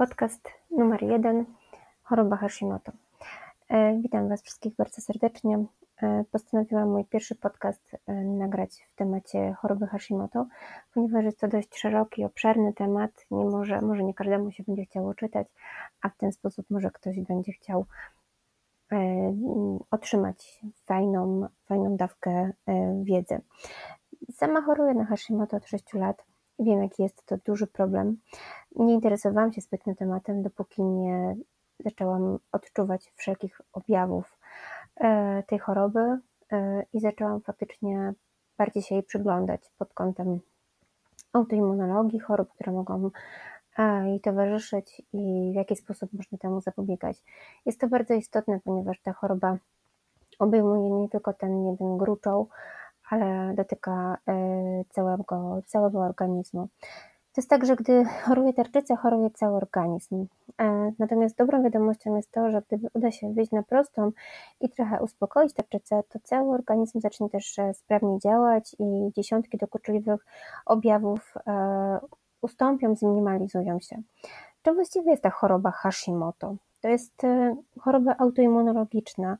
Podcast numer jeden choroba Hashimoto. E, witam Was wszystkich bardzo serdecznie. E, postanowiłam mój pierwszy podcast e, nagrać w temacie choroby Hashimoto, ponieważ jest to dość szeroki, obszerny temat. Nie może, może nie każdemu się będzie chciało czytać, a w ten sposób może ktoś będzie chciał otrzymać fajną, fajną dawkę wiedzy. Sama choruję na Hashimoto od 6 lat Wiem, jaki jest to duży problem. Nie interesowałam się zbytnio tematem, dopóki nie zaczęłam odczuwać wszelkich objawów e, tej choroby e, i zaczęłam faktycznie bardziej się jej przyglądać pod kątem autoimmunologii, chorób, które mogą e, jej towarzyszyć i w jaki sposób można temu zapobiegać. Jest to bardzo istotne, ponieważ ta choroba obejmuje nie tylko ten jeden gruczoł, ale dotyka e, całego, całego organizmu. To jest tak, że gdy choruje tarczyca, choruje cały organizm. E, natomiast dobrą wiadomością jest to, że gdy uda się wyjść na prostą i trochę uspokoić tarczycę, to cały organizm zacznie też e, sprawnie działać i dziesiątki dokuczliwych objawów ustąpią, zminimalizują się. Czym właściwie jest ta choroba Hashimoto? To jest choroba autoimmunologiczna,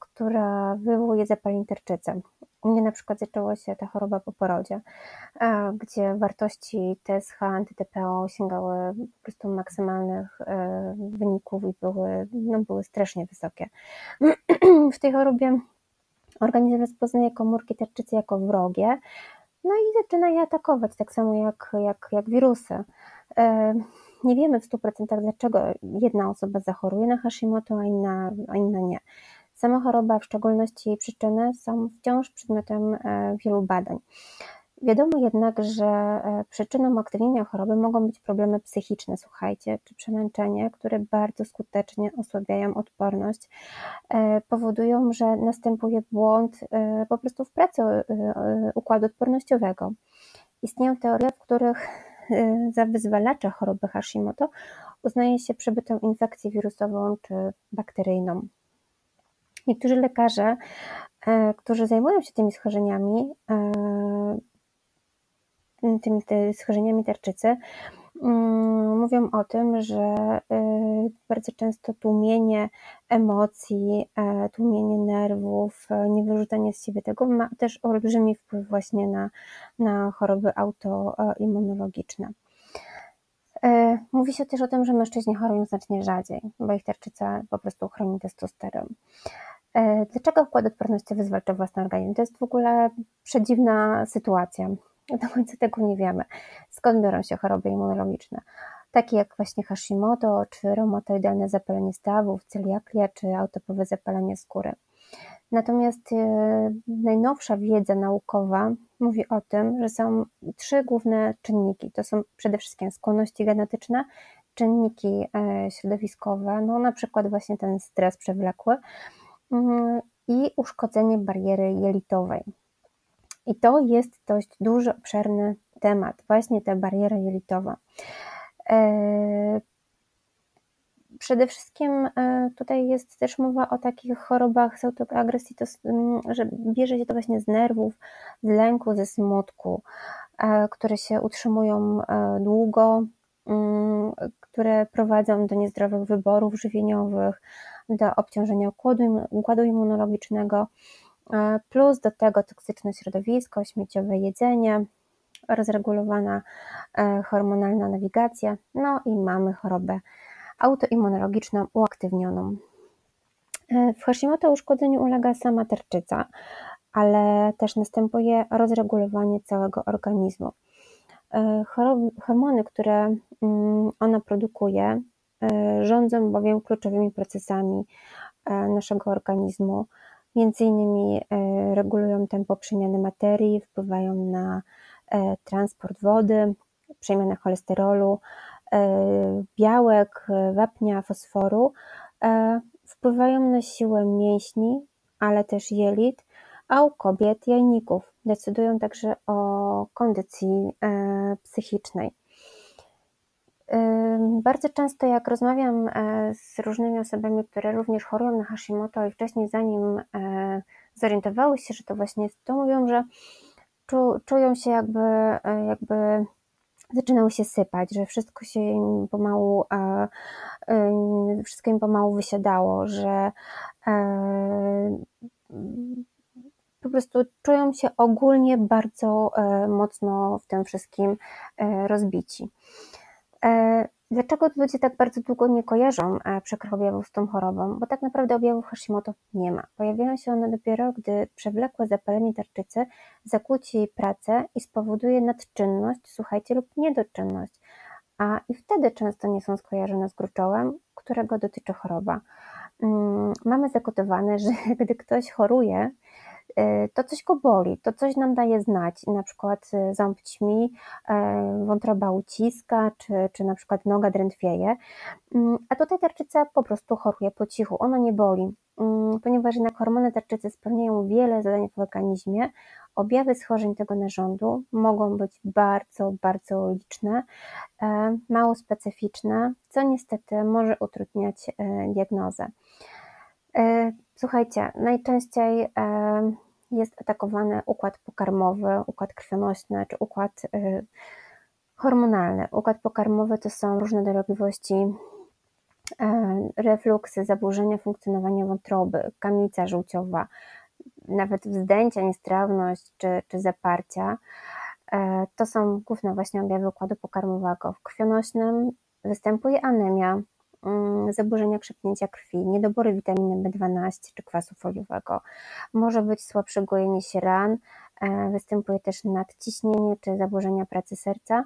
która wywołuje zapalenie tarczycy. U mnie na przykład zaczęła się ta choroba po porodzie, gdzie wartości TSH, antyTPO sięgały po prostu maksymalnych e, wyników i były, no, były strasznie wysokie. W tej chorobie organizm rozpoznaje komórki tarczycy jako wrogie, no i zaczyna je atakować, tak samo jak, jak, jak wirusy. E, nie wiemy w 100% dlaczego jedna osoba zachoruje na Hashimoto, a inna, a inna nie. Sama choroba, w szczególności jej przyczyny, są wciąż przedmiotem e, wielu badań. Wiadomo jednak, że e, przyczyną aktywnienia choroby mogą być problemy psychiczne, słuchajcie, czy przemęczenie, które bardzo skutecznie osłabiają odporność, e, powodują, że następuje błąd po prostu w pracy układu odpornościowego. Istnieją teorie, w których za wyzwalacza choroby Hashimoto uznaje się przebytą infekcję wirusową czy bakteryjną. Niektórzy lekarze, e, którzy zajmują się tymi schorzeniami, e, tymi schorzeniami tarczycy, mm, mówią o tym, że e, bardzo często tłumienie emocji, tłumienie nerwów, niewyrzucanie z siebie tego ma też olbrzymi wpływ właśnie na, na choroby autoimmunologiczne. Mówi się też o tym, że mężczyźni chorują znacznie rzadziej, bo ich tarczyca po prostu chroni testosteron. E, dlaczego układ odpornościowy zwalcza własny organizm? To jest w ogóle przedziwna sytuacja. Do końca tego nie wiemy. Skąd biorą się choroby immunologiczne? Takie jak właśnie Hashimoto, czy reumatoidalne zapalenie stawów, celiakia, czy autopowe zapalenie skóry. Natomiast e, najnowsza wiedza naukowa mówi o tym, że są trzy główne czynniki. To są przede wszystkim skłonności genetyczne, czynniki e, środowiskowe, no na przykład właśnie ten stres przewlekły, Mhm. i uszkodzenie bariery jelitowej. I to jest dość duży, obszerny temat, właśnie ta bariera jelitowa. E, przede wszystkim e, tutaj jest też mowa o takich chorobach z autoagresji, to, że bierze się to właśnie z nerwów, z lęku, ze smutku, e, które się utrzymują długo, mm, które prowadzą do niezdrowych wyborów żywieniowych, do obciążenia układu, układu immunologicznego, e, plus do tego toksyczne środowisko, śmieciowe jedzenie, rozregulowana e, hormonalna nawigacja, no i mamy chorobę autoimmunologiczną uaktywnioną. E, w Hashimoto uszkodzeniu ulega sama tarczyca, ale też następuje rozregulowanie całego organizmu. Hormony, które mm, ona produkuje, E, rządzą bowiem kluczowymi procesami e, naszego organizmu. Między innymi e, regulują tempo przemiany materii, wpływają na transport wody, przemianę cholesterolu, białek, wapnia, fosforu, wpływają na siłę mięśni, ale też jelit, a u kobiet jajników. Decydują także o kondycji psychicznej. Bardzo często, jak rozmawiam e, z różnymi osobami, które również chorują na Hashimoto i wcześniej, zanim e, zorientowały się, że to właśnie jest to, mówią, że czują się jakby, e, jakby zaczynały się sypać, że wszystko się im pomału, wszystko im pomału wysiadało, że po prostu czują się ogólnie bardzo mocno w tym wszystkim rozbici. Dlaczego ludzie tak bardzo długo nie kojarzą e, przykrych objawów z tą chorobą? Bo tak naprawdę objawów Hashimoto nie ma. Pojawiają się one dopiero, gdy przewlekłe zapalenie tarczycy zakłóci pracę i spowoduje nadczynność, słuchajcie, lub niedoczynność. A i wtedy często nie są skojarzone z gruczołem, którego dotyczy choroba. Mm, mamy zakotowane, że gdy ktoś choruje, to coś go boli, to coś nam daje znać, na przykład y, ząb ćmi, y, wątroba uciska, czy, czy na przykład noga drętwieje, mm, a tutaj tarczyca po prostu choruje po cichu, ona nie boli, mm, ponieważ jednak hormony tarczycy spełniają wiele zadań w organizmie, objawy schorzeń tego narządu mogą być bardzo, bardzo liczne, mało specyficzne, co niestety może utrudniać diagnozę. Słuchajcie, najczęściej jest atakowany układ pokarmowy, układ krwionośny czy układ y, hormonalny. Układ pokarmowy to są różne dolegliwości, refluksy, zaburzenia funkcjonowania wątroby, kamica żółciowa, nawet wzdęcia, niestrawność czy, czy zaparcia. E, to są główne właśnie objawy układu pokarmowego. W krwionośnym występuje anemia, zaburzenia krzepnięcia krwi, niedobory witaminy B12 czy kwasu foliowego. Może być słabsze gojenie się ran, e, występuje też nadciśnienie czy zaburzenia pracy serca,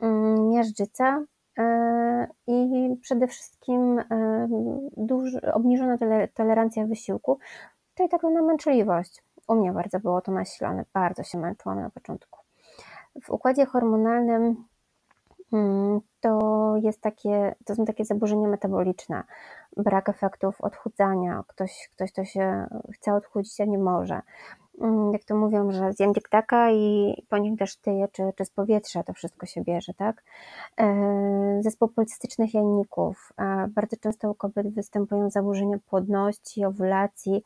mm, miażdżyca e, i przede wszystkim e, duży, obniżona tolerancja wysiłku, czyli tak zwana męczliwość. U mnie bardzo było to nasilone, bardzo się męczyłam na początku. W układzie hormonalnym Mm, to, jest takie, to są takie zaburzenia metaboliczne, brak efektów odchudzania, ktoś, ktoś to się chce odchudzić, a nie może. Mm, jak to mówią, że zjem dyktaka i po nim też tyje, czy, czy z powietrza to wszystko się bierze, tak? E, zespół policystycznych jajników. E, bardzo często u kobiet występują zaburzenia płodności, owulacji,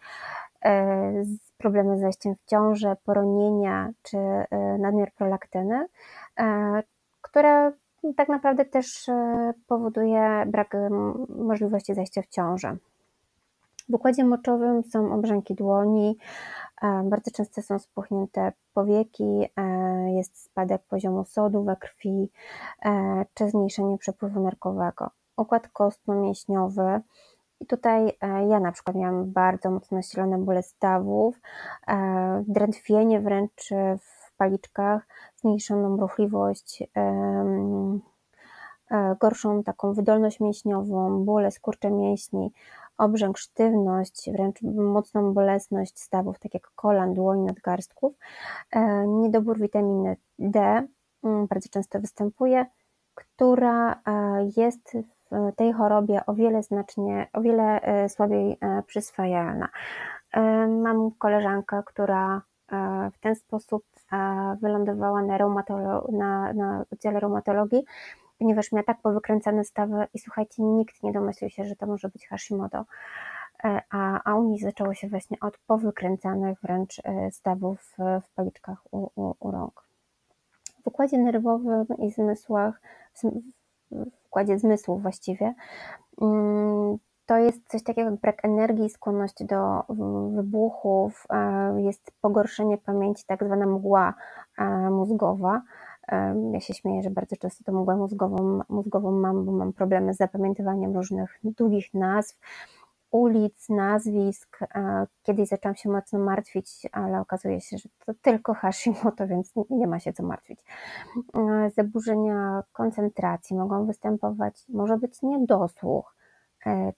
e, problemy z zajściem w ciążę, poronienia czy nadmiar prolaktyny, które tak naprawdę też e, powoduje brak możliwości zajścia w ciążę. W układzie moczowym są obrzęki dłoni, e, bardzo często są spuchnięte powieki, e, jest spadek poziomu sodu we krwi czy zmniejszenie przepływu nerkowego. Układ kostno-mięśniowy i tutaj ja na przykład miałam bardzo mocno nasilone bóle stawów, drętwienie wręcz w paliczkach, zmniejszoną ruchliwość, e, gorszą taką wydolność mięśniową, bóle, skurcze mięśni, obrzęk, sztywność, wręcz mocną bolesność stawów, tak jak kolan, dłoni, nadgarstków. E, niedobór witaminy D mm, bardzo często występuje, która e, jest w tej chorobie o wiele znacznie, o wiele słabiej przyswajalna. Mam koleżankę, która w ten sposób wylądowała na, na, na oddziale reumatologii, ponieważ miała tak powykręcane stawy i słuchajcie, nikt nie domyślił się, że to może być Hashimoto. E, a, a u niej zaczęło się właśnie od powykręcanych wręcz e, stawów w, policzkach u, u, u rąk. W układzie nerwowym i zmysłach, w układzie zmysłów właściwie, mm, to jest coś takiego jak brak energii, skłonność do wybuchów, e, jest pogorszenie pamięci, tak zwana mgła e, mózgowa. E, ja się śmieję, że bardzo często tą mgłę mózgową, mózgową mam, bo mam problemy z zapamiętywaniem różnych długich nazw, ulic, nazwisk. Kiedyś zaczęłam się mocno martwić, ale okazuje się, że to tylko Hashimoto, więc nie ma się co martwić. Zaburzenia koncentracji mogą występować, może być niedosłuch,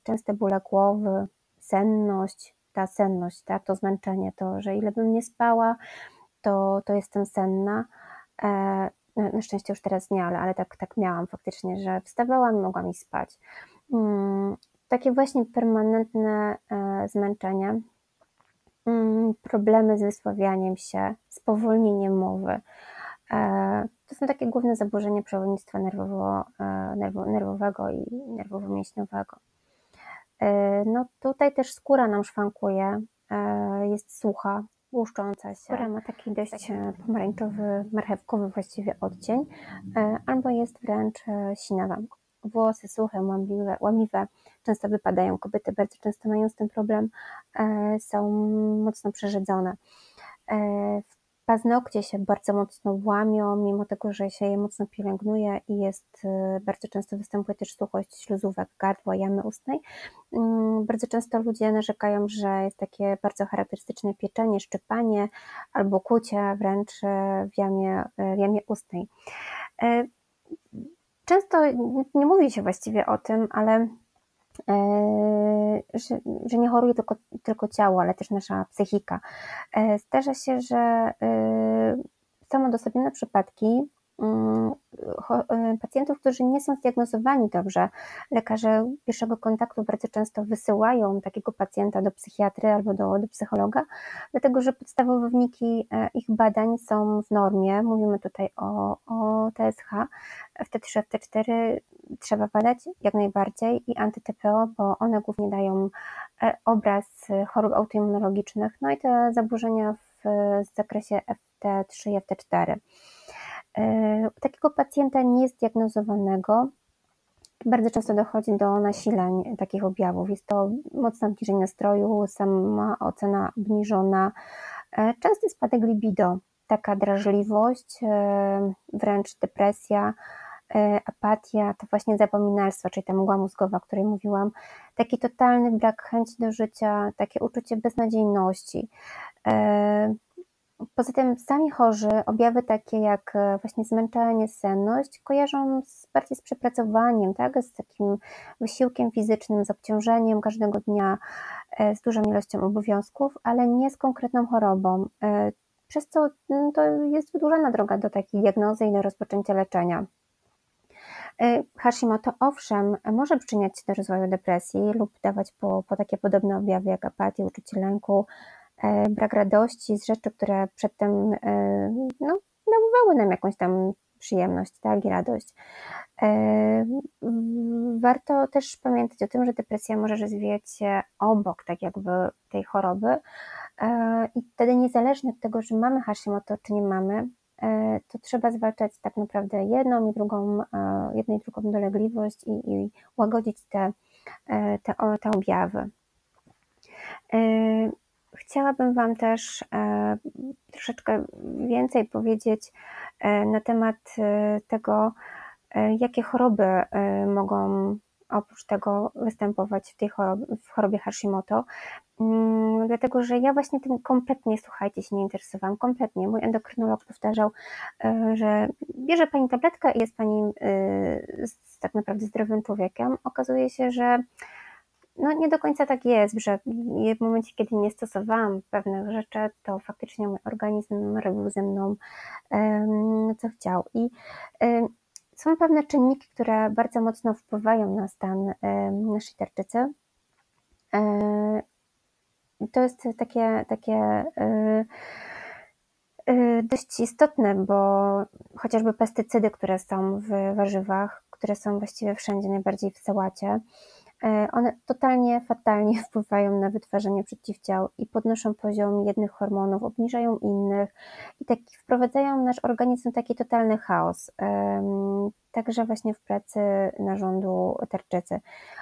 częste bóle głowy, senność, ta senność, tak, to zmęczenie, to, że ile bym nie spała, to, to jestem senna. E, na szczęście już teraz nie, ale, ale tak, tak miałam faktycznie, że wstawałam i mogłam iść spać. Mm, takie właśnie permanentne e, zmęczenie, mm, problemy z wysławianiem się, spowolnienie mowy. To są takie główne zaburzenia przewodnictwa nerwowo, nerwowego i nerwowo-mięśniowego. E, no tutaj też skóra nam szwankuje, e, jest sucha, błyszcząca się, która ma taki dość e, pomarańczowy, marchewkowy właściwie odcień, albo jest wręcz sinawa. Włosy suche, łamiwe, łamiwe często wypadają. Kobiety bardzo często mają z tym problem, są mocno przerzedzone. W Paznokcie się bardzo mocno łamią, mimo tego, że się je mocno pielęgnuje i jest, y, bardzo często występuje też suchość śluzówek gardła, jamy ustnej. Mm, bardzo często ludzie narzekają, że jest takie bardzo charakterystyczne pieczenie, szczypanie albo kucie wręcz y, w jamie, y, w jamie ustnej. Często nie mówi się właściwie o tym, ale że, że nie choruje tylko, tylko ciało, ale też nasza psychika. E, zdarza się, że e, są odosobnione przypadki pacjentów, którzy nie są zdiagnozowani dobrze. Lekarze pierwszego kontaktu bardzo często wysyłają takiego pacjenta do psychiatry albo do, do psychologa, dlatego że podstawowe wyniki ich badań są w normie. Mówimy tutaj o, o TSH. W T3, w T4 trzeba badać jak najbardziej i antyTPO, bo one głównie dają e, obraz chorób autoimmunologicznych, no i te zaburzenia w zakresie FT3 i FT4. E, takiego pacjenta niezdiagnozowanego bardzo często dochodzi do nasileń takich objawów. Jest to mocne obniżenie nastroju, sama ocena obniżona, e, częsty spadek libido, taka drażliwość, wręcz depresja, E, apatia, to właśnie zapominalstwo, czyli ta mgła mózgowa, o której mówiłam, taki totalny brak chęci do życia, takie uczucie beznadziejności. E, poza tym sami chorzy objawy takie jak e, właśnie zmęczenie, senność kojarzą z, bardziej z przepracowaniem, tak? z takim wysiłkiem fizycznym, z obciążeniem każdego dnia, z dużą ilością obowiązków, ale nie z konkretną chorobą. Przez co mm, to jest wydłużona droga do takiej diagnozy i do rozpoczęcia leczenia. E, Hashimoto owszem może przyczyniać się do rozwoju depresji lub dawać po, po takie podobne objawy jak apatia, uczucie lęku, e, brak radości z rzeczy, które przedtem e, no, dawały nam jakąś tam przyjemność tak, i radość. Warto też pamiętać o tym, że depresja może rozwijać się obok tak jakby tej choroby i wtedy niezależnie od tego, że mamy Hashimoto czy nie mamy, E, to trzeba zwalczać tak naprawdę jedną i drugą, e, jedną i drugą dolegliwość i, i łagodzić te, e, te, te objawy. Chciałabym Wam też troszeczkę więcej powiedzieć na temat tego, jakie choroby mogą oprócz tego występować w tej chorobie, w chorobie Hashimoto, mm, dlatego że ja właśnie tym kompletnie, słuchajcie, się nie interesowałam, kompletnie. Mój endokrynolog powtarzał, e, że bierze Pani tabletkę i jest Pani e, tak naprawdę zdrowym człowiekiem. Okazuje się, że no nie do końca tak jest, że w momencie, kiedy nie stosowałam pewnych rzeczy, to faktycznie mój organizm robił ze mną co chciał. I są pewne czynniki, które bardzo mocno wpływają na stan naszej tarczycy. E, to jest takie, takie e, e, dość istotne, bo chociażby pestycydy, które są w warzywach, które są właściwie wszędzie, najbardziej w sałacie, one totalnie fatalnie wpływają na wytwarzanie przeciwciał i podnoszą poziom jednych hormonów, obniżają innych i tak wprowadzają nasz organizm w taki totalny chaos. Także właśnie w pracy narządu tarczycy.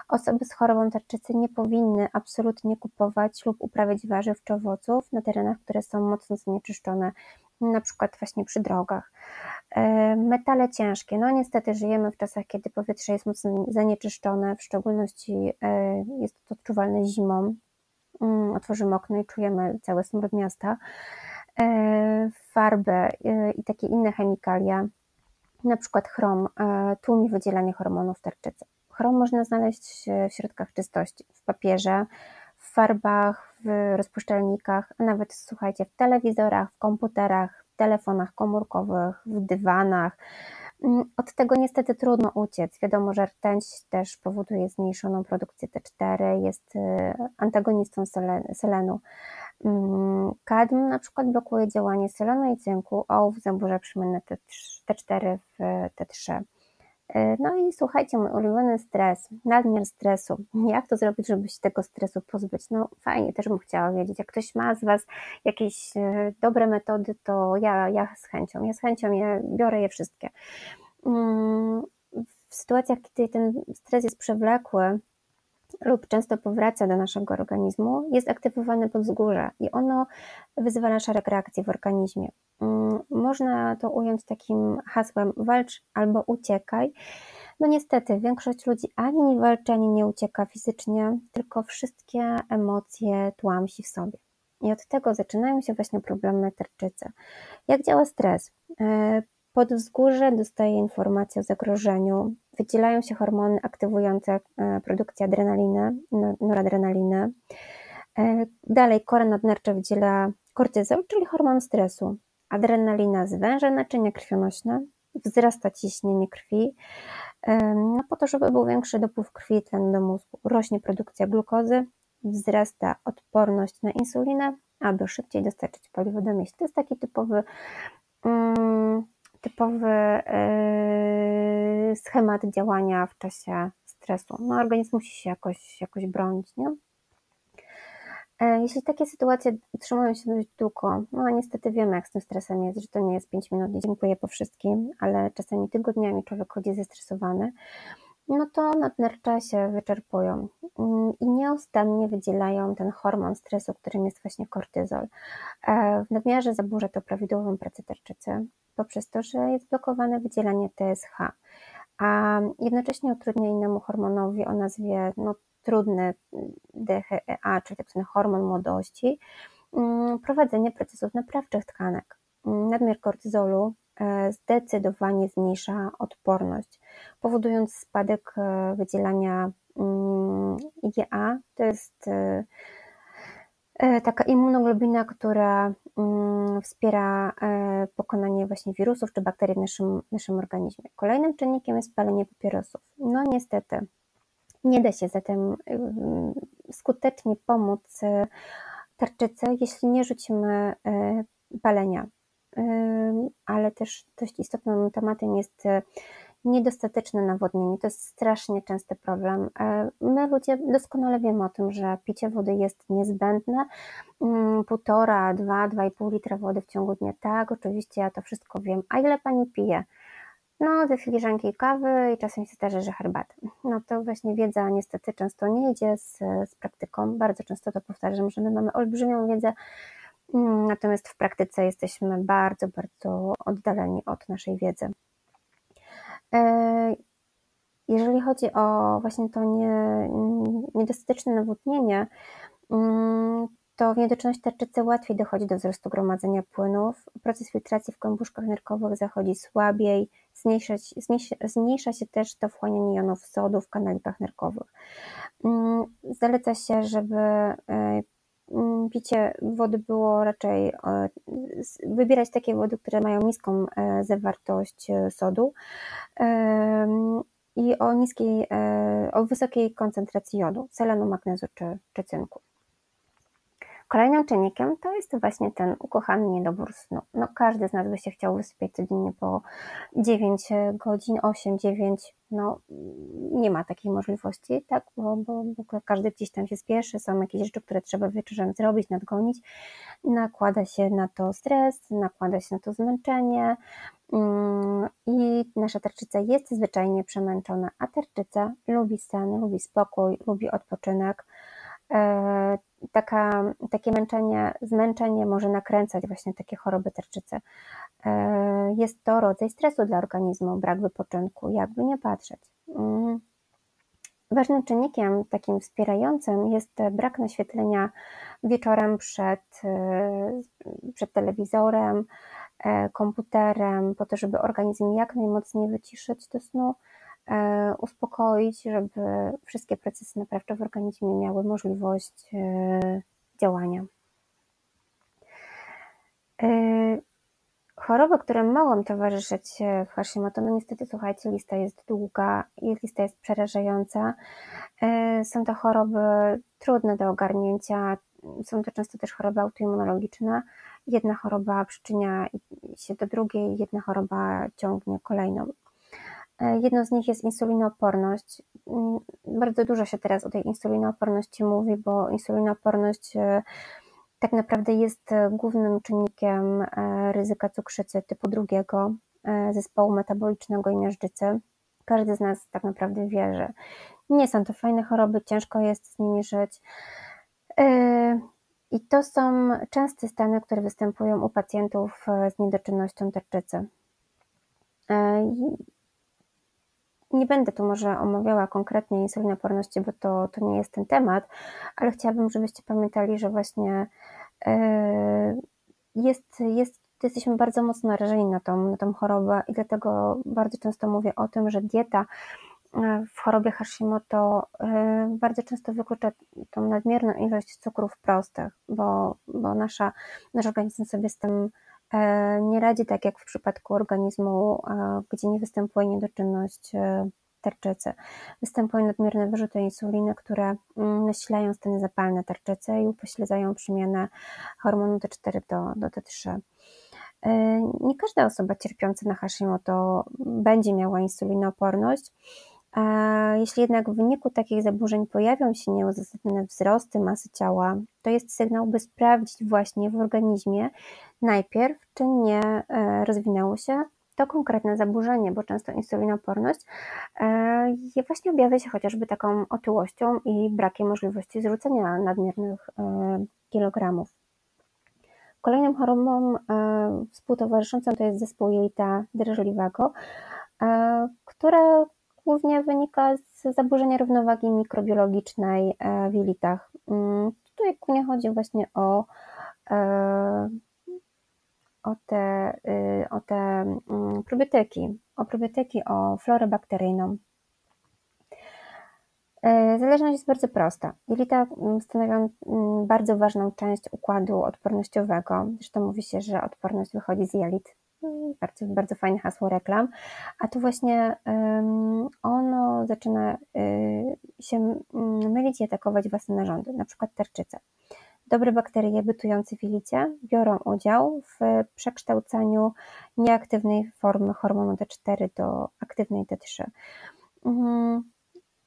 Osoby z chorobą tarczycy nie powinny absolutnie kupować lub uprawiać warzyw czy owoców na terenach, które są mocno zanieczyszczone na przykład właśnie przy drogach. E, metale ciężkie. No niestety żyjemy w czasach, kiedy powietrze jest mocno zanieczyszczone, w szczególności e, jest to odczuwalne zimą. Mm, otworzymy okno i czujemy cały smród miasta. E, farby i takie inne chemikalia, na przykład chrom, tłumi wydzielanie hormonów tarczycy. Chrom można znaleźć w środkach czystości, w papierze, w farbach, w rozpuszczalnikach, a nawet słuchajcie, w telewizorach, w komputerach, telefonach komórkowych, w dywanach. Mm, od tego niestety trudno uciec. Wiadomo, że rtęć też powoduje zmniejszoną produkcję T4, jest y, antagonistą selenu. Mm, kadm na przykład blokuje działanie selenu i cynku, ołów zaburza przemianę T4 w T3. E, no i słuchajcie, mój ulubiony stres, nadmiar stresu. Jak to zrobić, żeby się tego stresu pozbyć? No fajnie, też bym chciała wiedzieć. Jak ktoś ma z Was jakieś e, dobre metody, to ja, ja z chęcią, ja z chęcią je, biorę je wszystkie. Mm, w sytuacjach, kiedy ten stres jest przewlekły, lub często powraca do naszego organizmu, jest aktywowane podzgórze i ono wyzwala szereg reakcji w organizmie. Mm, można to ująć takim hasłem walcz albo uciekaj. No niestety, większość ludzi ani nie walczy, ani nie ucieka fizycznie, tylko wszystkie emocje tłamsi w sobie. I od tego zaczynają się właśnie problemy tarczycy. Jak działa stres? E, Podwzgórze dostaje informację o zagrożeniu, wydzielają się hormony aktywujące e, produkcję adrenaliny, noradrenaliny. E, dalej kora nadnercza wydziela kortyzol, czyli hormon stresu. Adrenalina zwęża naczynia krwionośne, wzrasta ciśnienie krwi, e, no po to, żeby był większy dopływ krwi tlenu do mózgu. Rośnie produkcja glukozy, wzrasta odporność na insulinę, aby szybciej dostarczyć paliwo do mięśni. To jest taki typowy mm, typowy yy, schemat działania w czasie stresu. No, organizm musi się jakoś, jakoś bronić, nie? E, jeśli takie sytuacje utrzymują się dość długo, no a niestety wiemy, jak z tym stresem jest, że to nie jest 5 minut, nie dziękuję po wszystkim, ale czasami tygodniami człowiek chodzi zestresowany, no to nadnercza się wyczerpują mm, i nieustannie wydzielają ten hormon stresu, którym jest właśnie kortyzol. E, w nadmiarze zaburza to prawidłową pracę tarczycy, poprzez to, że jest blokowane wydzielanie TSH, a jednocześnie utrudnia innemu hormonowi o nazwie no, trudny DHEA, czyli. Tak hormon młodości, mm, prowadzenie procesów naprawczych tkanek. Nadmiar kortyzolu zdecydowanie zmniejsza odporność, powodując spadek e, wydzielania mm, IgA, to jest e, E, taka immunoglobina, która mm, wspiera e, pokonanie właśnie wirusów czy bakterii w naszym, naszym organizmie. Kolejnym czynnikiem jest palenie papierosów. No niestety, nie da się zatem mm, skutecznie pomóc e, tarczycy, jeśli nie rzucimy palenia. Ale też dość istotnym tematem jest niedostateczne nawodnienie. To jest strasznie częsty problem. E, my ludzie doskonale wiemy o tym, że picie wody jest niezbędne. Mm, półtora, dwa, dwa i pół litra wody w ciągu dnia. Tak, oczywiście ja to wszystko wiem. A ile pani pije? No, dwie filiżanki kawy i czasem się zdarza, że herbatę. No to właśnie wiedza niestety często nie idzie z, z praktyką. Bardzo często to powtarzam, że my mamy olbrzymią wiedzę, natomiast w praktyce jesteśmy bardzo, bardzo oddaleni od naszej wiedzy. E, jeżeli chodzi o właśnie to nie, niedostateczne nawodnienie, mm, to w niedoczynności tarczycy łatwiej dochodzi do wzrostu gromadzenia płynów. Proces filtracji w kłębuszkach nerkowych zachodzi słabiej, zmniejsza, zmniejsza, się też to wchłanianie jonów sodu w kanalikach nerkowych. Mm, zaleca się, żeby e, Mm, picie wody było raczej e, wybierać takie wody, które mają niską e, zawartość e, sodu i o niskiej, o wysokiej koncentracji jodu, selenu, magnezu czy, czy cynku. Kolejnym czynnikiem to jest właśnie ten ukochany niedobór snu. No, każdy z nas by się chciał wysypiać codziennie po 9 godzin, 8, 9, no nie ma takiej możliwości, tak, bo, bo, bo każdy gdzieś tam się spieszy, są jakieś rzeczy, które trzeba wieczorem zrobić, nadgonić, nakłada się na to stres, nakłada się na to zmęczenie. Mm, i nasza tarczyca jest zwyczajnie przemęczona, a tarczyca lubi sen, lubi spokój, lubi odpoczynek, e, taka, takie męczenie, zmęczenie może nakręcać właśnie takie choroby tarczycy. E, jest to rodzaj stresu dla organizmu, brak wypoczynku, jakby nie patrzeć. Mm. Ważnym czynnikiem takim wspierającym jest brak naświetlenia wieczorem przed, e, przed telewizorem, e, komputerem, po to, żeby organizm jak najmocniej wyciszyć do snu, uspokoić, żeby wszystkie procesy naprawcze w organizmie miały możliwość e, działania. E, choroby, które mogą towarzyszyć w Hashimoto, no niestety słuchajcie, lista jest długa i lista jest przerażająca. Są to choroby trudne do ogarnięcia, są to często też choroby autoimmunologiczne. Jedna choroba przyczynia się do drugiej, jedna choroba ciągnie kolejną. Jedną z nich jest insulinooporność. Mm, bardzo dużo się teraz o tej insulinooporności mówi, bo insulinooporność tak naprawdę jest głównym czynnikiem ryzyka cukrzycy typu drugiego, zespołu metabolicznego i miażdżycy. Każdy z nas tak naprawdę wie, że nie są to fajne choroby, ciężko jest z nimi żyć. I to są częste stany, które występują u pacjentów e, z niedoczynnością tarczycy. E, nie będę tu może omawiała konkretnie insulinoporności, bo to, to nie jest ten temat, ale chciałabym, żebyście pamiętali, że właśnie e, jest, jest, jesteśmy bardzo mocno narażeni na tą, na tą chorobę i dlatego bardzo często mówię o tym, że dieta w chorobie Hashimoto y, bardzo często wyklucza tą nadmierną ilość cukrów prostych, bo, bo nasza, nasz organizm sobie z tym e, nie radzi tak jak w przypadku organizmu, e, gdzie nie występuje niedoczynność e, tarczycy. Występują nadmierne wyrzuty insuliny, które mm, nasilają stany zapalne tarczycy i upośledzają przemianę hormonu T4 do, do T3. Nie każda osoba cierpiąca na Hashimoto będzie miała insulinooporność, jeśli jednak w wyniku takich zaburzeń pojawią się nieuzasadnione wzrosty masy ciała, to jest sygnał, by sprawdzić właśnie w organizmie najpierw, czy nie e, rozwinęło się to konkretne zaburzenie, bo często insulinoporność e, właśnie objawia się chociażby taką otyłością i brakiem możliwości zrzucenia nadmiernych e, kilogramów. Kolejną chorobą współtowarzyszącą to jest zespół jelita drżliwego, które głównie wynika z zaburzenia równowagi mikrobiologicznej e, w jelitach. Mm, tutaj głównie chodzi właśnie o, e, o te, y, o te mm, probiotyki, o probiotyki, o florę bakteryjną. E, zależność jest bardzo prosta. Jelita mm, stanowią bardzo ważną część układu odpornościowego. Zresztą mówi się, że odporność wychodzi z jelit bardzo, bardzo fajne hasło reklam, a tu właśnie ono zaczyna y, się mylić i atakować własne narządy, na przykład tarczycę. Dobre bakterie bytujące w jelicie biorą udział w przekształcaniu nieaktywnej formy hormonu T4 do aktywnej T3. Mhm.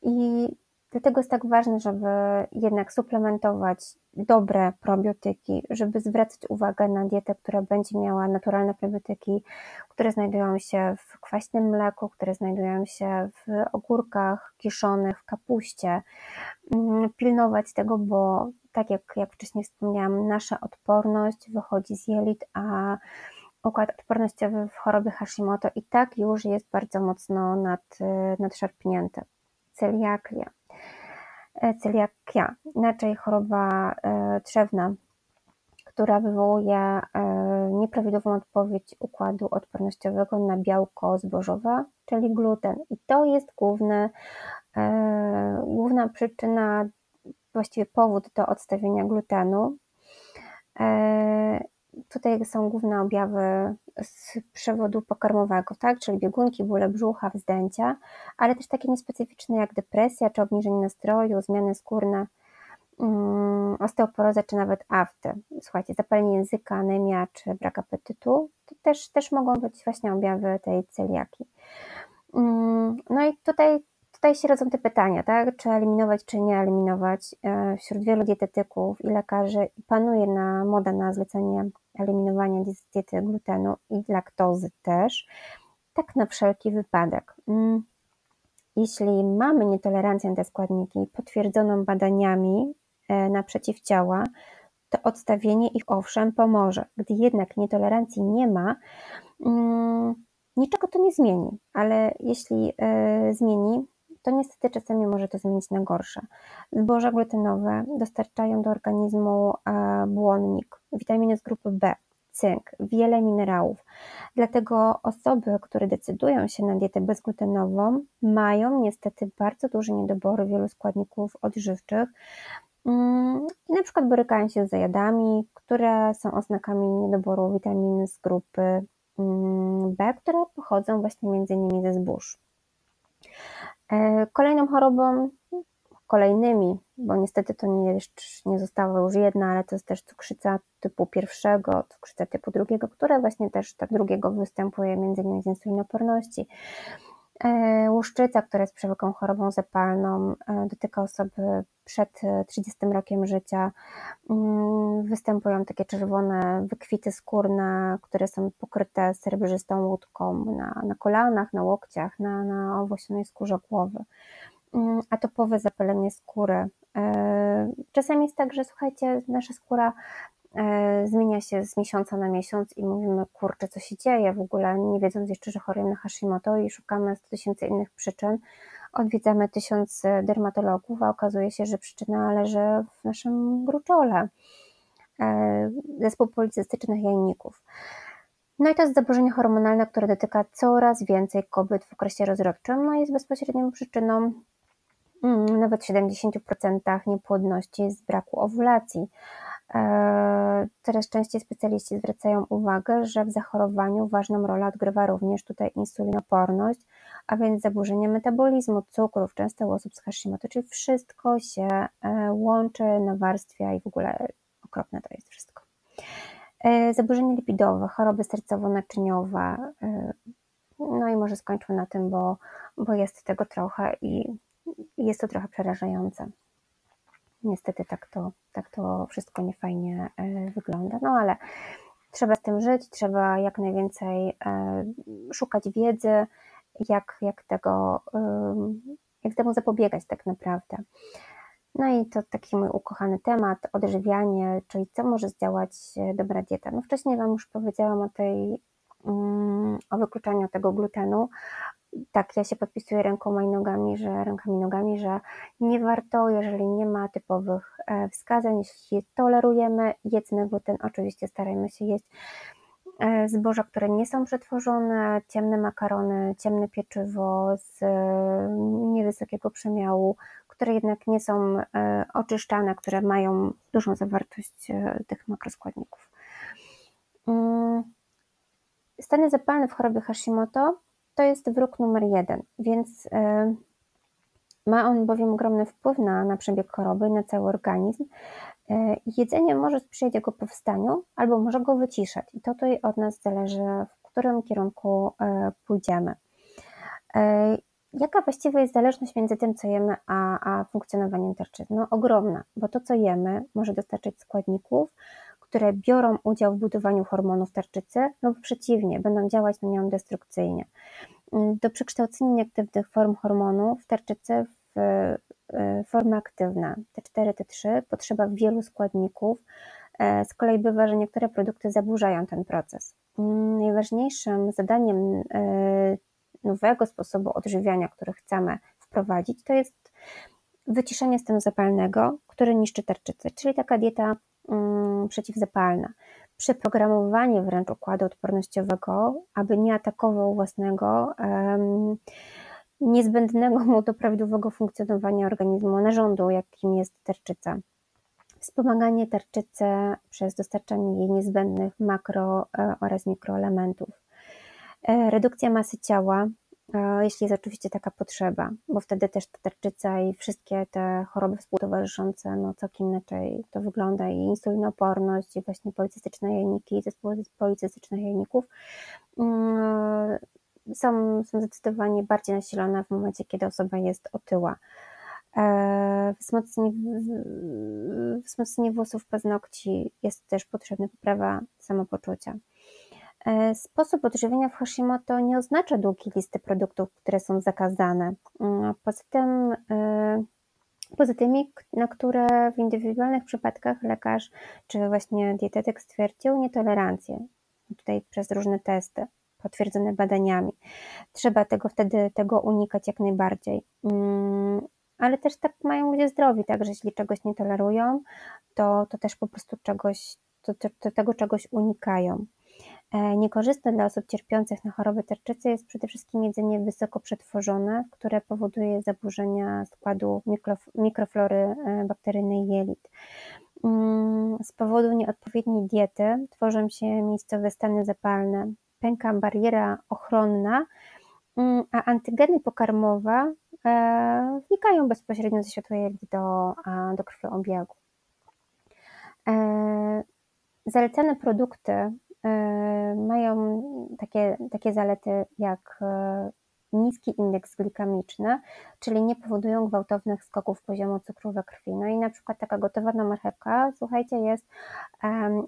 I Dlatego jest tak ważne, żeby jednak suplementować dobre probiotyki, żeby zwracać uwagę na dietę, która będzie miała naturalne probiotyki, które znajdują się w kwaśnym mleku, które znajdują się w ogórkach kiszonych, w kapuście. Mm, pilnować tego, bo tak jak, jak wcześniej wspomniałam, nasza odporność wychodzi z jelit, a układ odpornościowy w chorobie Hashimoto i tak już jest bardzo mocno nad, nadszarpnięty. Celiakia celiakia, inaczej choroba e, trzewna, która wywołuje e, nieprawidłową odpowiedź układu odpornościowego na białko zbożowe, czyli gluten. I to jest główny, główna przyczyna, właściwie powód do odstawienia glutenu. Tutaj są główne objawy z przewodu pokarmowego, tak? czyli biegunki, bóle brzucha, wzdęcia, ale też takie niespecyficzne jak depresja czy obniżenie nastroju, zmiany skórne, um, osteoporoza czy nawet afty. Słuchajcie, zapalenie języka, anemia czy brak apetytu to też, też mogą być właśnie objawy tej celiaki. Um, no i tutaj tutaj się rodzą te pytania, tak? Czy eliminować, czy nie eliminować. E, wśród wielu dietetyków i lekarzy panuje na moda na zlecenie eliminowania diety glutenu i laktozy też, tak na wszelki wypadek. Mm, jeśli mamy nietolerancję na te składniki potwierdzoną badaniami e, na przeciwciała, to odstawienie ich owszem pomoże. Gdy jednak nietolerancji nie ma, mm, niczego to nie zmieni, ale jeśli e, zmieni, to niestety czasami może to zmienić na gorsze. Zboża glutenowe dostarczają do organizmu e, błonnik, witaminy z grupy B, cynk, wiele minerałów. Dlatego osoby, które decydują się na dietę bezglutenową, mają niestety bardzo duże niedobory wielu składników odżywczych mm, i na przykład borykają się z zajadami, które są oznakami niedoboru witamin z grupy mm, B, które pochodzą właśnie między innymi ze zbóż. E, kolejną chorobą, kolejnymi, bo niestety to nie, nie została już jedna, ale to jest też cukrzyca typu pierwszego, cukrzyca typu drugiego, która właśnie też tak drugiego występuje między innymi z insulinoporności. E, łuszczyca, która jest przewlekłą chorobą zapalną, e, dotyka osoby przed 30 rokiem życia. Mm, występują takie czerwone wykwity skórne, które są pokryte srebrzystą łódką na, na kolanach, na łokciach, na, na owłosionej skórze głowy. Mm, atopowe zapalenie skóry. E, czasami jest tak, że słuchajcie, nasza skóra E, zmienia się z miesiąca na miesiąc i mówimy, kurczę, co się dzieje w ogóle, nie wiedząc jeszcze, że chorujemy na Hashimoto i szukamy 100 tysięcy innych przyczyn. Odwiedzamy tysiąc dermatologów, a okazuje się, że przyczyna leży w naszym gruczole, e, zespół policystycznych jajników. No i to jest zaburzenie hormonalne, które dotyka coraz więcej kobiet w okresie rozrodczym, no i jest bezpośrednią przyczyną nawet w 70% niepłodności z braku owulacji. E, coraz częściej specjaliści zwracają uwagę, że w zachorowaniu ważną rolę odgrywa również tutaj insulinoporność, a więc zaburzenie metabolizmu cukrów, często u osób z Hashimoto, czyli wszystko się e, łączy, nawarstwia i w ogóle okropne to jest wszystko. E, zaburzenie lipidowe, choroby sercowo-naczyniowe, no i może skończmy na tym, bo, bo jest tego trochę i jest to trochę przerażające. Niestety tak to, tak to wszystko niefajnie e, wygląda, no ale trzeba z tym żyć, trzeba jak najwięcej e, szukać wiedzy, jak, jak, tego, jak temu zapobiegać tak naprawdę. No i to taki mój ukochany temat, odżywianie, czyli co może zdziałać e, dobra dieta. No wcześniej Wam już powiedziałam o tej, o wykluczaniu tego glutenu, tak, ja się podpisuję rękoma i nogami, że rękami i nogami, że nie warto, jeżeli nie ma typowych e, wskazań, jeśli tolerujemy, jedzmy gluten, oczywiście starajmy się jeść e, zboża, które nie są przetworzone, ciemne makarony, ciemne pieczywo z e, niewysokiego przemiału, które jednak nie są oczyszczane, które mają dużą zawartość tych makroskładników. Stany zapalne w chorobie Hashimoto to jest wróg numer jeden, więc e, ma on bowiem ogromny wpływ na, na przebieg choroby, na cały organizm. E, jedzenie może sprzyjać jego powstaniu albo może go wyciszać i to tutaj od nas zależy, w którym kierunku e, pójdziemy. Jaka właściwie jest zależność między tym, co jemy, a, a funkcjonowaniem tarczycy? No ogromna, bo to, co jemy, może dostarczyć składników, które biorą udział w budowaniu hormonów tarczycy lub przeciwnie, będą działać na nią destrukcyjnie. Do przekształcenia nieaktywnych form hormonów tarczycy w e, formy aktywne T4, T3 potrzeba wielu składników. E, z kolei bywa, że niektóre produkty zaburzają ten proces. Najważniejszym zadaniem e, nowego sposobu odżywiania, który chcemy wprowadzić, to jest wyciszenie stanu zapalnego, który niszczy tarczycę, czyli taka dieta Mm, przeciwzapalna. Przeprogramowanie wręcz układu odpornościowego, aby nie atakował własnego, niezbędnego mu do prawidłowego funkcjonowania organizmu narządu, jakim jest tarczyca. Wspomaganie tarczycy przez dostarczanie jej niezbędnych makro e, oraz mikroelementów. E, redukcja masy ciała, jeśli jest oczywiście taka potrzeba, bo wtedy też ta tarczyca i wszystkie te choroby współtowarzyszące, no całkiem inaczej to wygląda i insulinoporność i właśnie policystyczne jajniki i zespoły policystycznych jajników mm, są, są zdecydowanie bardziej nasilone w momencie, kiedy osoba jest otyła. E, wzmocnienie włosów paznokci jest też potrzebna poprawa samopoczucia. E, sposób odżywienia w Hashimoto nie oznacza długiej listy produktów, które są zakazane. Mm, poza tym, e, poza tymi, na które w indywidualnych przypadkach lekarz czy właśnie dietetyk stwierdził nietolerancję, tutaj przez różne testy potwierdzone badaniami. Trzeba tego wtedy tego unikać jak najbardziej. Mm, ale też tak mają ludzie zdrowi, tak, że jeśli czegoś nie tolerują, to, to też po prostu czegoś, to, to, to tego czegoś unikają. E, niekorzystne dla osób cierpiących na choroby tarczycy jest przede wszystkim jedzenie wysoko przetworzone, które powoduje zaburzenia składu mikroflory e, bakteryjnej jelit. Mm, z powodu nieodpowiedniej diety tworzą się miejscowe stany zapalne, pęka bariera ochronna, mm, a antygeny pokarmowe e, wnikają bezpośrednio ze światła jelit do, do krwiobiegu. Zalecane produkty mają takie, takie zalety jak e, niski indeks glikemiczny, czyli nie powodują gwałtownych skoków poziomu cukru we krwi. No i na przykład taka gotowana marchewka, słuchajcie, jest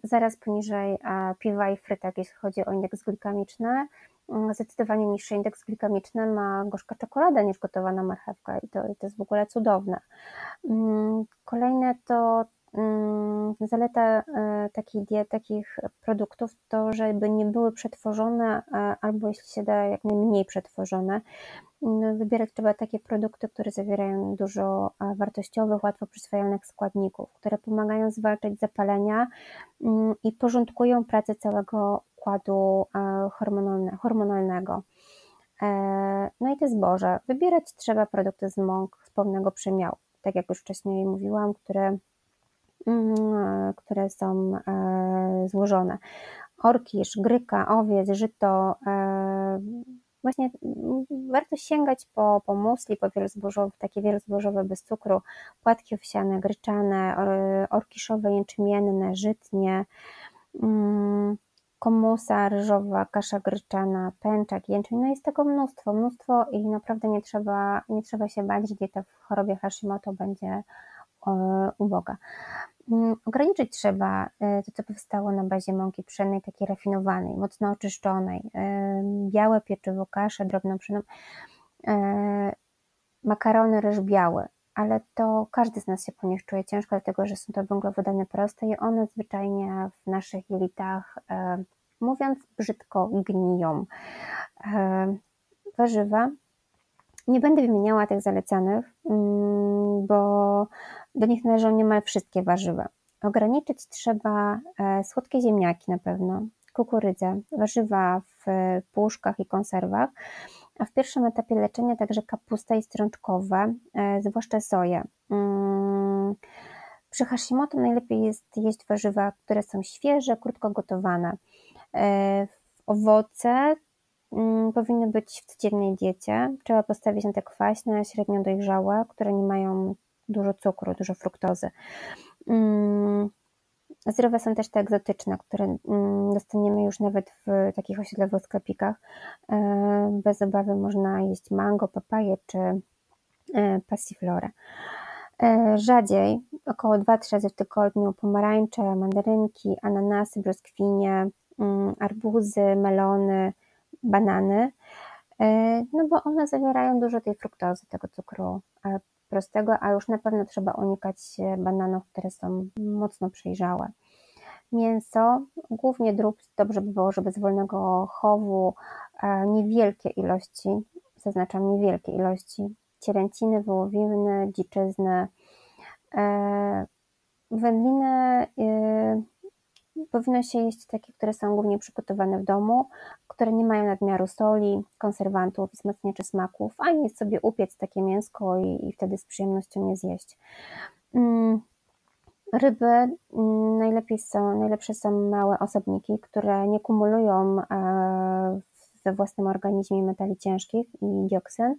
zaraz poniżej piwa i frytek, jeśli chodzi o indeks glikemiczny. Um, zdecydowanie niższy indeks glikemiczny ma gorzka czekolada niż gotowana marchewka i to, i to jest w ogóle cudowne. Um, kolejne to Mm, zaleta e, takiej diet, takich produktów to, żeby nie były przetworzone, albo jeśli się da, jak najmniej przetworzone. No, wybierać trzeba takie produkty, które zawierają dużo wartościowych, łatwo przyswajalnych składników, które pomagają zwalczać zapalenia mm, i porządkują pracę całego układu hormonalnego. E, no i te zboże. Wybierać trzeba produkty z mąk z pełnego przemiału, tak jak już wcześniej mówiłam, które Mm, które są e, złożone. Orkisz, gryka, owiec, żyto. E, właśnie warto sięgać po, po musli, po wielozbożowe, takie wielozbożowe bez cukru, płatki owsiane, gryczane, orkiszowe, jęczmienne, żytnie, mm, komusa ryżowa, kasza gryczana, pęczak, jęczmień, no jest tego mnóstwo, mnóstwo i naprawdę nie trzeba, nie trzeba się bać, dieta w chorobie Hashimoto będzie e, uboga. Mm, ograniczyć trzeba e, to, co powstało na bazie mąki pszennej, takiej rafinowanej, mocno oczyszczonej, e, białe pieczywo, kaszę drobną pszenną, e, makarony, ryż biały, ale to każdy z nas się po nich czuje ciężko, dlatego że są to węglowodany proste i one zwyczajnie w naszych jelitach, mówiąc brzydko, gniją. Warzywa. Nie będę wymieniała tych zalecanych, mm, bo do nich należą niemal wszystkie warzywa. Ograniczyć trzeba e, słodkie ziemniaki na pewno, kukurydzę, warzywa w puszkach i konserwach, a w pierwszym etapie leczenia także kapusta i strączkowe, e, zwłaszcza soję. Mm, przy Hashimoto najlepiej jest jeść warzywa, które są świeże, krótko gotowane. E, owoce powinny być w codziennej diecie. Trzeba postawić na te kwaśne, średnio dojrzałe, które nie mają dużo cukru, dużo fruktozy. Mm, zdrowe są też te egzotyczne, które mm, dostaniemy już nawet w takich osiedlowych sklepikach. E, bez obawy można jeść mango, papaję czy e, passiflorę. E, rzadziej, około 2-3 razy w tygodniu, pomarańcze, mandarynki, ananasy, brzoskwinie, mm, arbuzy, melony, banany, no bo one zawierają dużo tej fruktozy, tego cukru prostego, a już na pewno trzeba unikać bananów, które są mocno przejrzałe. Mięso, głównie drób, dobrze by było, żeby z wolnego chowu, niewielkie ilości, zaznaczam niewielkie ilości, cielęciny, wołowiny, dziczyzny, e, wędliny, e, Powinno się jeść takie, które są głównie przygotowane w domu, które nie mają nadmiaru soli, konserwantów, wzmacniaczy smaków, a nie sobie upiec takie mięsko i, i wtedy z przyjemnością je zjeść. Mm, ryby mm, najlepiej są, najlepsze są małe osobniki, które nie kumulują e, we własnym organizmie metali ciężkich i dioksyn,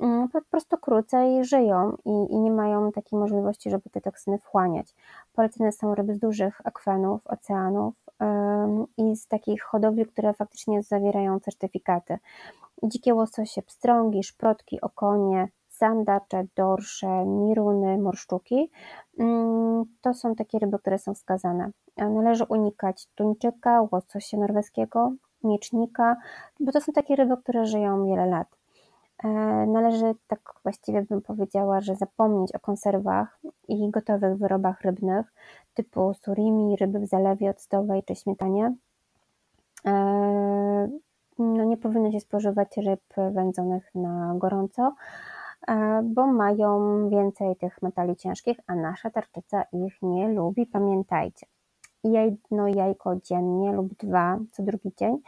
Mm, po prostu krócej żyją i, i nie mają takiej możliwości, żeby te toksyny wchłaniać. Polecane są ryby z dużych akwenów, oceanów i z takich hodowli, które faktycznie zawierają certyfikaty. Dzikie łososie, pstrągi, szprotki, okonie, sandacze, dorsze, miruny, morszczuki. Mm, to są takie ryby, które są wskazane. Należy unikać tuńczyka, łososia norweskiego, miecznika, bo to są takie ryby, które żyją wiele lat. E, należy, tak właściwie bym powiedziała, że zapomnieć o konserwach i gotowych wyrobach rybnych typu surimi, ryby w zalewie octowej czy śmietanie. E, no nie powinno się spożywać ryb wędzonych na gorąco, e, bo mają więcej tych metali ciężkich, a nasza tarczyca ich nie lubi, pamiętajcie. Jedno jajko dziennie lub dwa co drugi dzień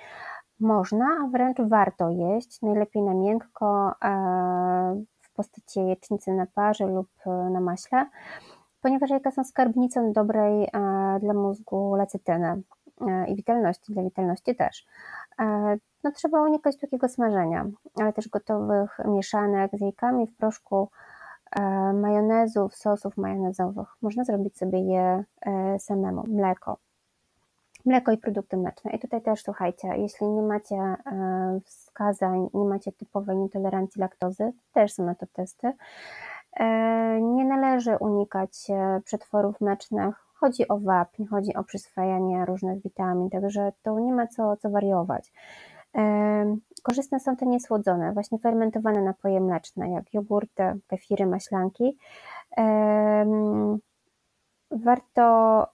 można, a wręcz warto jeść, najlepiej na miękko e, w postaci jajecznicy na parze lub e, na maśle, ponieważ jajka są skarbnicą dobrej e, dla mózgu lecytyny i witalności, dla witalności też. No, trzeba unikać takiego smażenia, ale też gotowych mieszanek z jajkami w proszku, majonezów, sosów majonezowych. Można zrobić sobie je samemu. Mleko Mleko i produkty mleczne. I tutaj też słuchajcie, jeśli nie macie e, wskazań, nie macie typowej nietolerancji laktozy, też są na to testy. E, nie należy unikać przetworów mlecznych. Chodzi o wapń, chodzi o przyswajanie różnych witamin, także to nie ma co, co wariować. Korzystne są te niesłodzone, właśnie fermentowane napoje mleczne, jak jogurty, kefiry, maślanki. Warto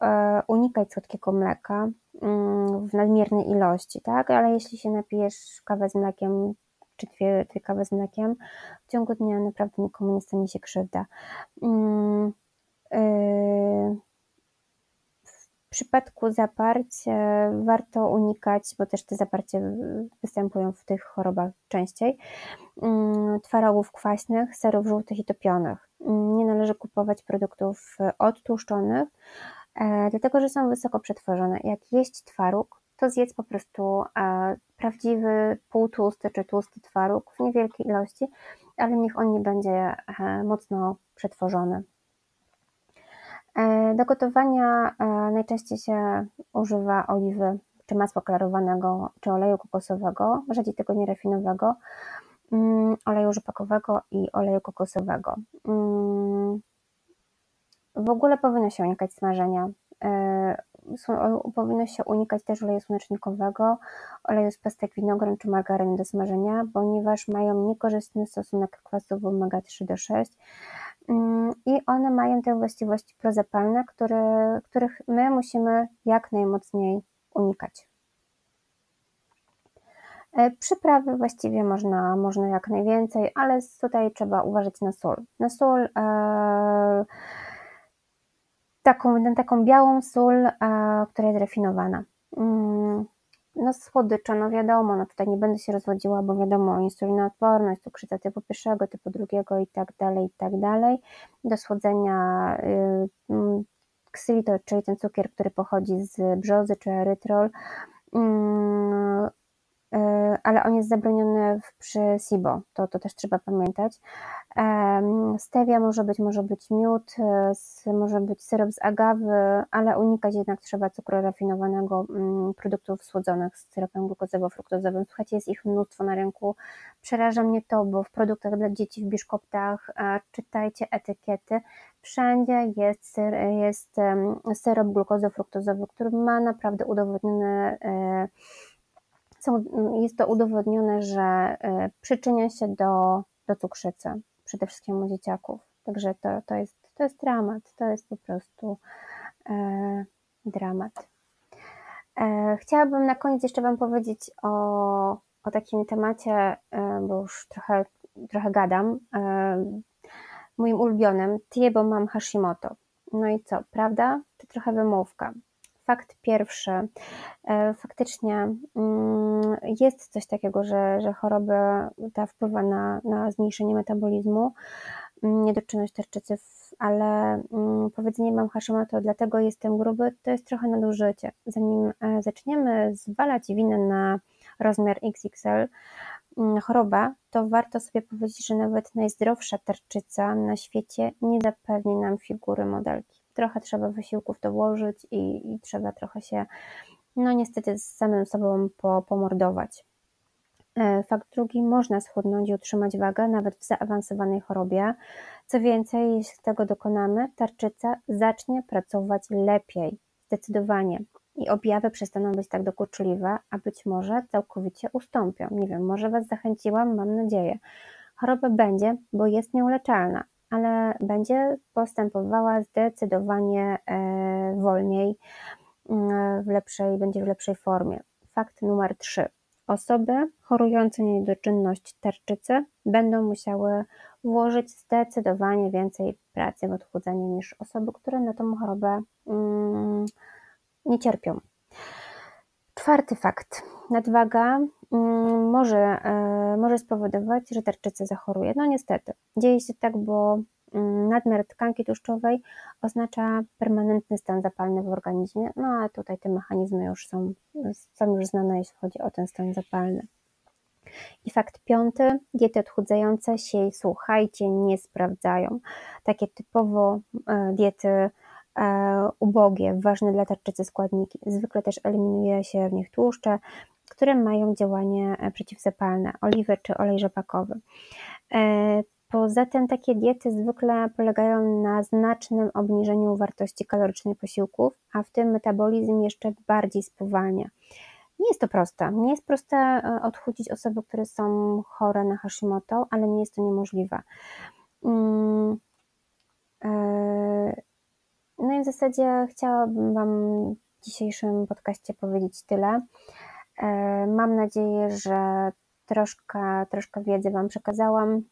e, unikać słodkiego mleka mm, w nadmiernej ilości, tak? Ale jeśli się napijesz kawę z mlekiem, czy dwie, dwie kawy z mlekiem, w ciągu dnia naprawdę nikomu nie stanie się krzywda. Mm, y, w przypadku zaparć e, warto unikać, bo też te zaparcie występują w tych chorobach częściej, mm, twarogów kwaśnych, serów żółtych i topionych. Nie należy kupować produktów odtłuszczonych, e, dlatego że są wysoko przetworzone. Jak jeść twaróg, to zjedz po prostu e, prawdziwy półtłusty czy tłusty twaróg w niewielkiej ilości, ale niech on nie będzie mocno przetworzony. E, do gotowania e, najczęściej się używa oliwy, czy masła klarowanego, czy oleju kokosowego, rzadziej tego nierafinowego, mm, oleju rzepakowego i oleju kokosowego. Mm, w ogóle powinno się unikać smażenia. E, powinno się unikać też oleju słonecznikowego, oleju z pestek winogron czy margaryny do smażenia, ponieważ mają niekorzystny stosunek kwasów omega-3 do 6 Mm, i one mają te właściwości prozapalne, które, których my musimy jak najmocniej unikać. E, przyprawy właściwie można, można jak najwięcej, ale tutaj trzeba uważać na sól. Na sól, e, taką, na taką białą sól, e, która jest refinowana. Mm, no słodycze, no wiadomo, no tutaj nie będę się rozwodziła, bo wiadomo, insulinoodporność, cukrzyca typu pierwszego, typu drugiego i tak dalej, i tak dalej. Do słodzenia y, mm, ksylitol, czyli ten cukier, który pochodzi z brzozy czy erytrol, E, ale on jest zabroniony przy SIBO, to, to też trzeba pamiętać. Stevia może być, może być miód, e, może być syrop z agawy, ale unikać jednak trzeba cukru rafinowanego, mm, produktów słodzonych z syropem glukozowo-fruktozowym. Słuchajcie, jest ich mnóstwo na rynku. Przeraża mnie to, bo w produktach dla dzieci, w biszkoptach, czytajcie etykiety, wszędzie jest, jest syrop glukozo-fruktozowy, który ma naprawdę udowodnione e, są, jest to udowodnione, że e, przyczynia się do, do cukrzycy, przede wszystkim u dzieciaków. Także to, to, jest, to jest dramat, to jest po prostu e, dramat. E, chciałabym na koniec jeszcze Wam powiedzieć o, o takim temacie, e, bo już trochę, trochę gadam, e, moim ulubionym, bo mam Hashimoto. No i co, prawda? To trochę wymówka. Fakt pierwszy, e, faktycznie mm, jest coś takiego, że, że choroba ta wpływa na, na zmniejszenie metabolizmu, mm, niedoczynność tarczycy, ale mm, powiedzenie mam Hashimoto, dlatego jestem gruby, to jest trochę nadużycie. Zanim e, zaczniemy zwalać winę na rozmiar XXL, choroba, to warto sobie powiedzieć, że nawet najzdrowsza tarczyca na świecie nie zapewni nam figury modelki trochę trzeba wysiłków to włożyć i, i trzeba trochę się, no niestety z samym sobą po, pomordować. E, fakt drugi, można schudnąć i utrzymać wagę nawet w zaawansowanej chorobie. Co więcej, jeśli tego dokonamy, tarczyca zacznie pracować lepiej, zdecydowanie. I objawy przestaną być tak dokuczliwe, a być może całkowicie ustąpią. Nie wiem, może Was zachęciłam, mam nadzieję. Choroba będzie, bo jest nieuleczalna ale będzie postępowała zdecydowanie e, wolniej, mm, w lepszej, będzie w lepszej formie. Fakt numer 3. Osoby chorujące na niedoczynność tarczycy będą musiały włożyć zdecydowanie więcej pracy w odchudzanie niż osoby, które na tą chorobę mm, nie cierpią. Czwarty fakt. Nadwaga mm, może, e, może spowodować, że tarczyca zachoruje. No niestety, dzieje się tak, bo mm, nadmiar tkanki tłuszczowej oznacza permanentny stan zapalny w organizmie, no a tutaj te mechanizmy już są, są już znane, jeśli chodzi o ten stan zapalny. I fakt piąty, diety odchudzające się, słuchajcie, nie sprawdzają. Takie typowo e, diety e, ubogie, ważne dla tarczycy składniki. Zwykle też eliminuje się w nich tłuszcze, które mają działanie e, przeciwzapalne, oliwy czy olej rzepakowy. Poza tym takie diety zwykle polegają na znacznym obniżeniu wartości kalorycznej posiłków, a w tym metabolizm jeszcze bardziej spowalnia. Nie jest to proste. Nie jest proste e, odchudzić osoby, które są chore na Hashimoto, ale nie jest to niemożliwe. Mm, e, no i w zasadzie chciałabym Wam w dzisiejszym podcaście powiedzieć tyle. E, mam nadzieję, że troszkę, troszkę wiedzy Wam przekazałam.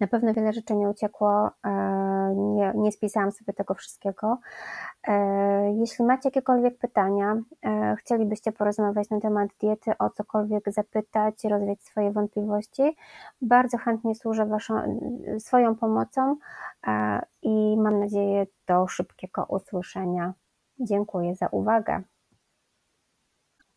Na pewno wiele rzeczy nie uciekło, e, nie, nie spisałam sobie tego wszystkiego. E, jeśli macie jakiekolwiek pytania, chcielibyście porozmawiać na temat diety, o cokolwiek zapytać, rozwiać swoje wątpliwości, bardzo chętnie służę waszą, swoją pomocą i mam nadzieję do szybkiego usłyszenia. Dziękuję za uwagę.